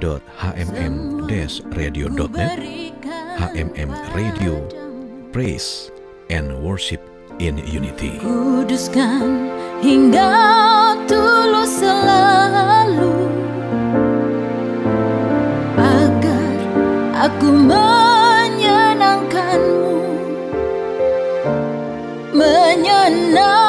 www.hmm-radio.net HMM Radio Praise and Worship in Unity. Kuduskan hingga tulus selalu agar aku menyenangkanmu menyenangkanmu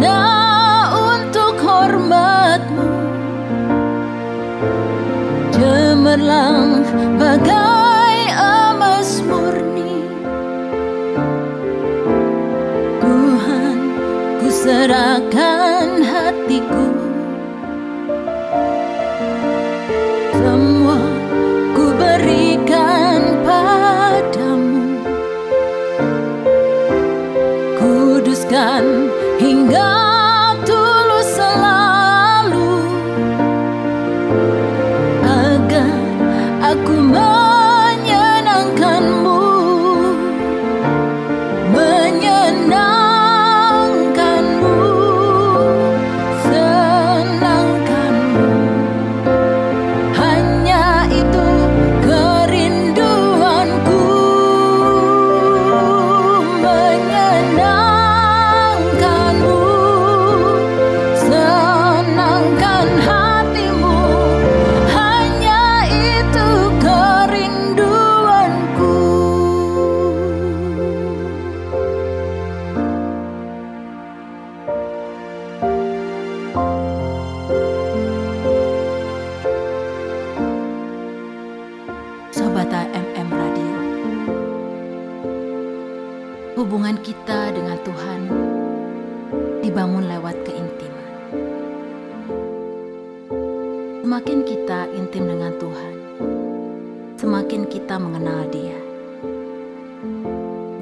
bejana untuk hormatmu. Cemerlang bagai emas murni. Tuhan ku serahkan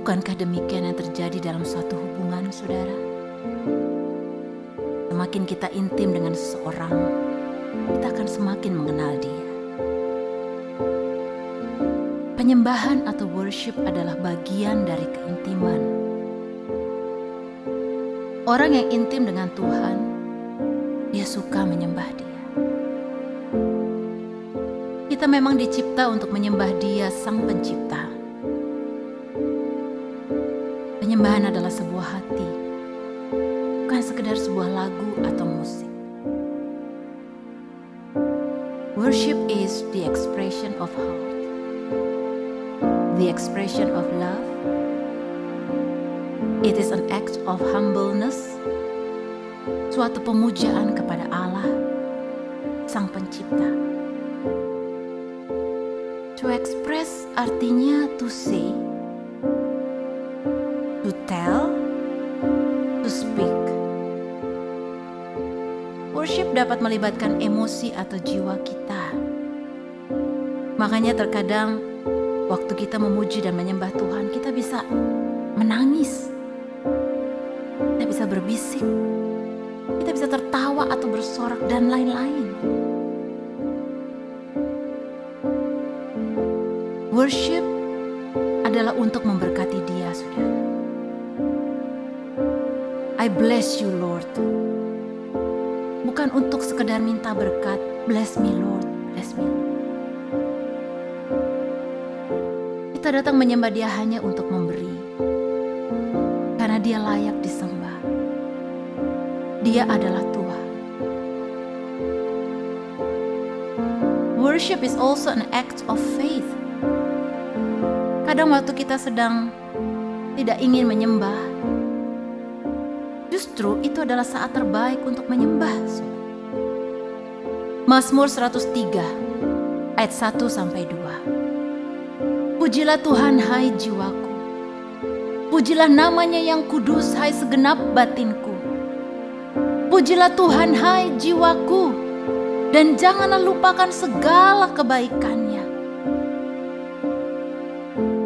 Bukankah demikian yang terjadi dalam suatu hubungan saudara? Semakin kita intim dengan seseorang Kita akan semakin mengenal dia Penyembahan atau worship adalah bagian dari keintiman. Orang yang intim dengan Tuhan, dia suka menyembah Dia. Kita memang dicipta untuk menyembah Dia, Sang Pencipta. Penyembahan adalah sebuah hati, bukan sekedar sebuah lagu atau musik. Worship is the expression of heart the expression of love. It is an act of humbleness, suatu pemujaan kepada Allah, Sang Pencipta. To express artinya to say, to tell, to speak. Worship dapat melibatkan emosi atau jiwa kita. Makanya terkadang waktu kita memuji dan menyembah Tuhan, kita bisa menangis. Kita bisa berbisik. Kita bisa tertawa atau bersorak dan lain-lain. Worship adalah untuk memberkati dia, saudara. I bless you, Lord. Bukan untuk sekedar minta berkat. Bless me, Lord. Bless me. Kita datang menyembah dia hanya untuk memberi. Karena dia layak disembah. Dia adalah Tuhan. Worship is also an act of faith. Kadang waktu kita sedang tidak ingin menyembah, justru itu adalah saat terbaik untuk menyembah. Mazmur 103 ayat 1 sampai 2. Pujilah Tuhan hai jiwaku. Pujilah namanya yang kudus hai segenap batinku. Pujilah Tuhan hai jiwaku dan janganlah lupakan segala kebaikannya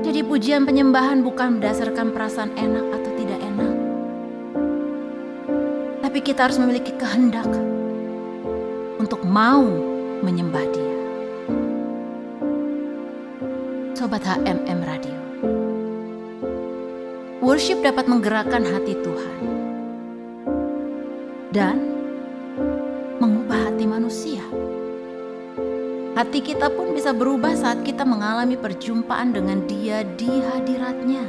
jadi pujian penyembahan bukan berdasarkan perasaan enak atau Tapi kita harus memiliki kehendak untuk mau menyembah dia. Sobat HMM Radio. Worship dapat menggerakkan hati Tuhan. Dan mengubah hati manusia. Hati kita pun bisa berubah saat kita mengalami perjumpaan dengan Dia di hadiratnya.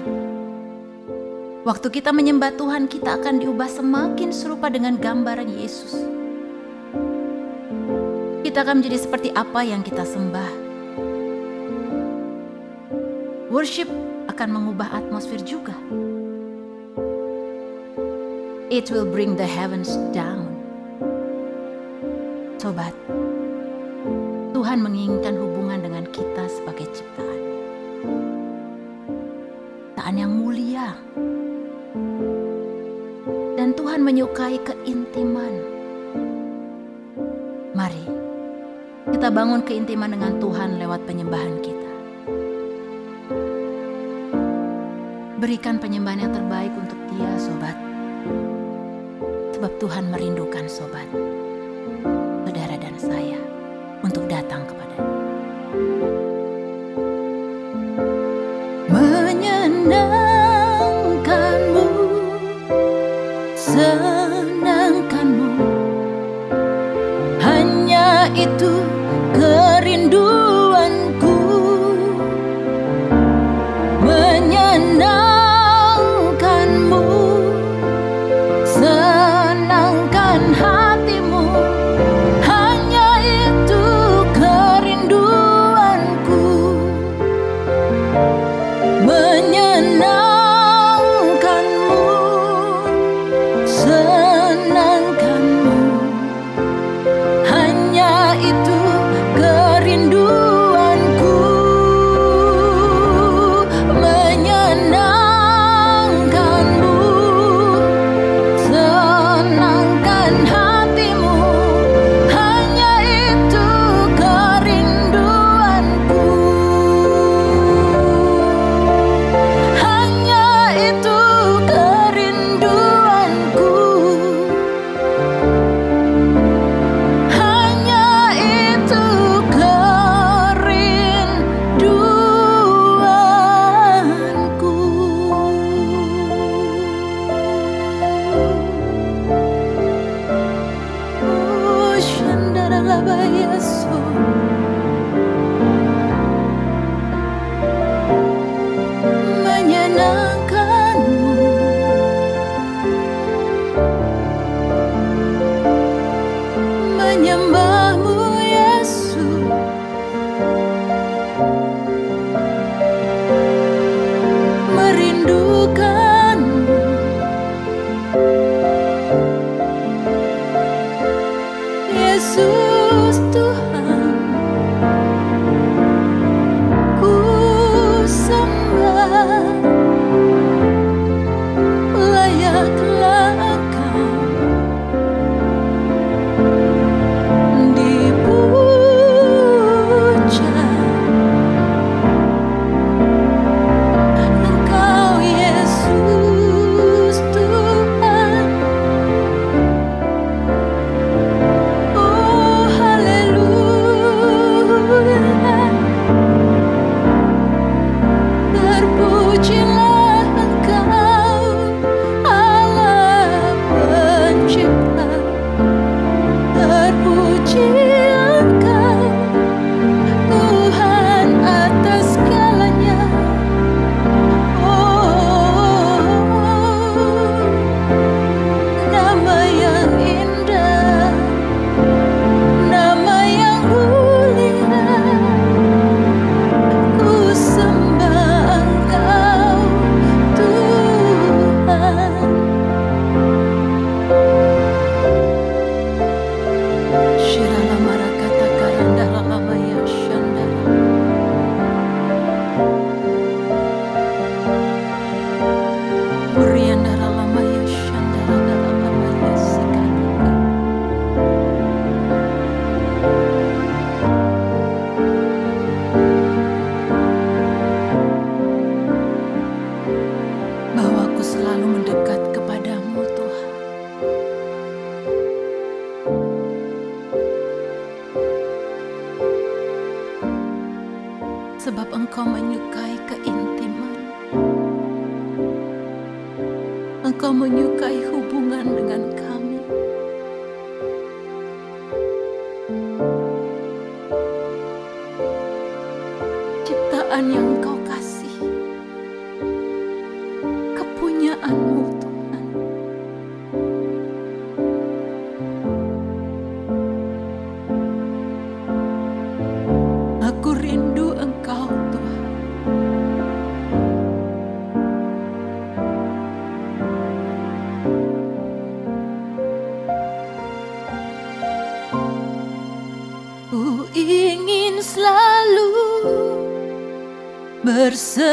Waktu kita menyembah Tuhan, kita akan diubah semakin serupa dengan gambaran Yesus. Kita akan menjadi seperti apa yang kita sembah. Worship akan mengubah atmosfer juga. It will bring the heavens down. Sobat, Tuhan menginginkan hubungan dengan kita sebagai ciptaan. Ciptaan yang mulia. Tuhan menyukai keintiman. Mari kita bangun keintiman dengan Tuhan lewat penyembahan kita. Berikan penyembahan yang terbaik untuk dia, sobat. Sebab Tuhan merindukan sobat, itu kerinduanku. verse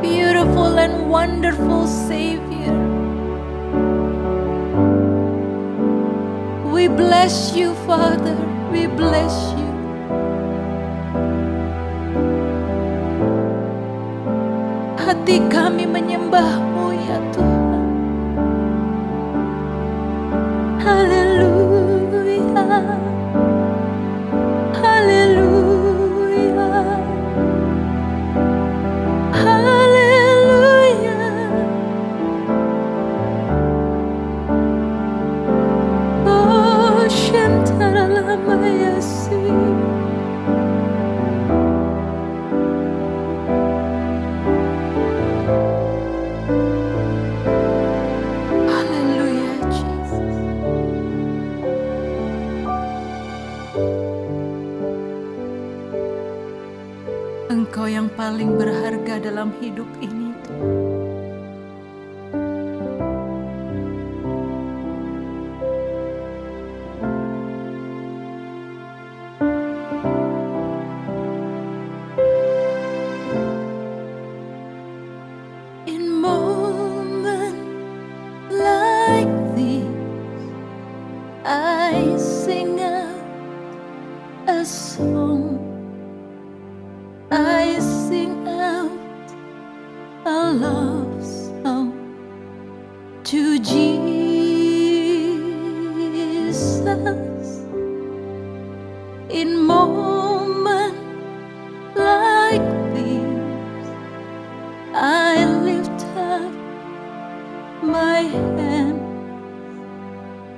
Beautiful and wonderful Savior. We bless you, Father. We bless you. Hati kami menyembah Engkau yang paling berharga dalam hidup ini. I lift up my hands.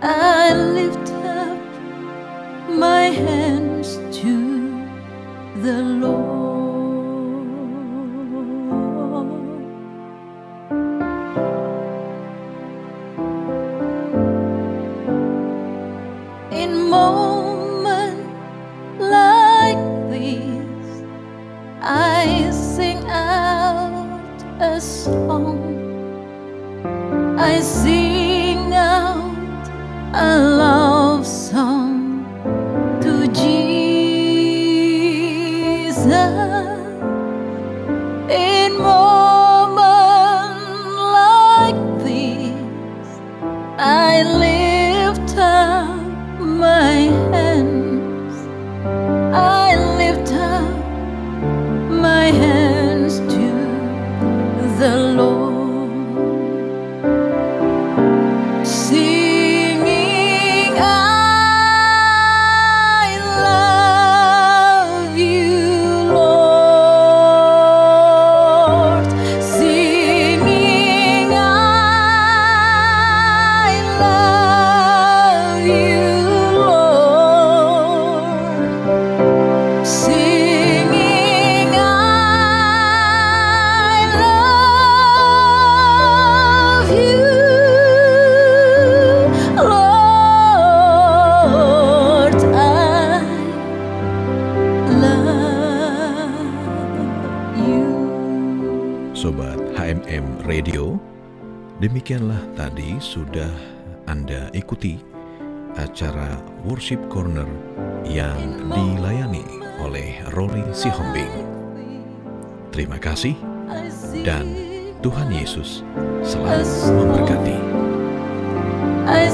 I lift up my hands to the Lord. I live. Demikianlah tadi sudah Anda ikuti acara Worship Corner yang dilayani oleh Rory Sihombing. Terima kasih dan Tuhan Yesus selalu memberkati. I.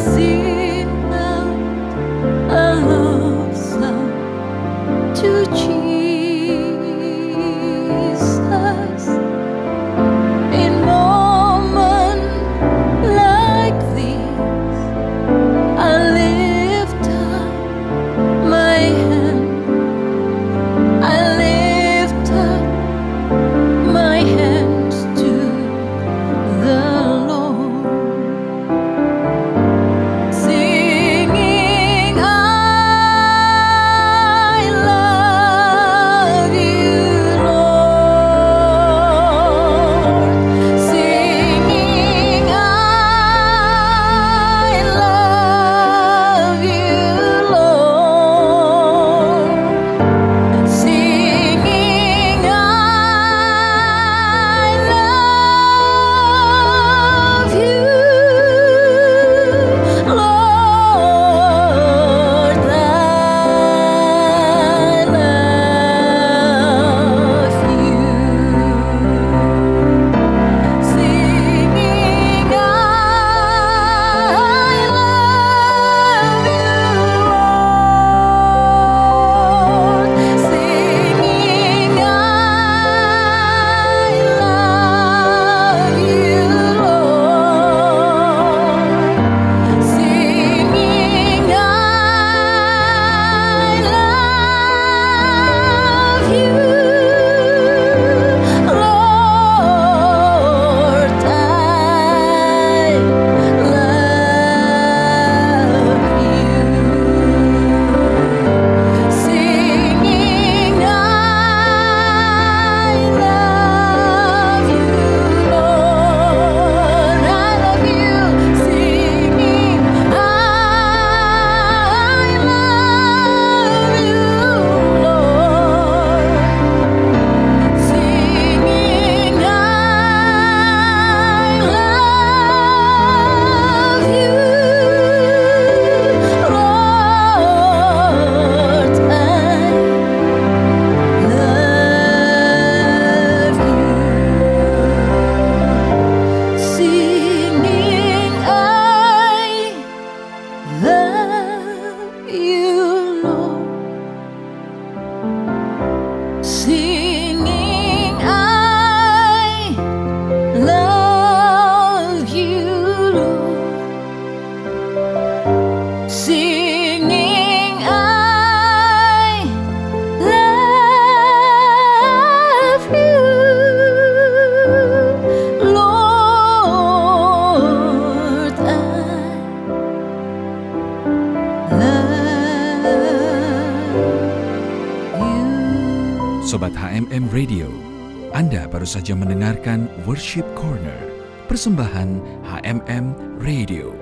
saja mendengarkan Worship Corner, persembahan HMM Radio.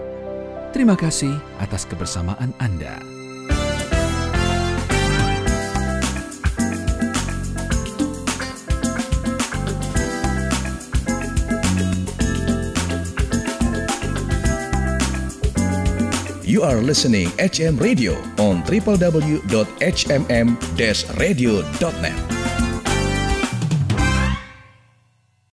Terima kasih atas kebersamaan Anda. You are listening HM Radio on www.hmm-radio.net.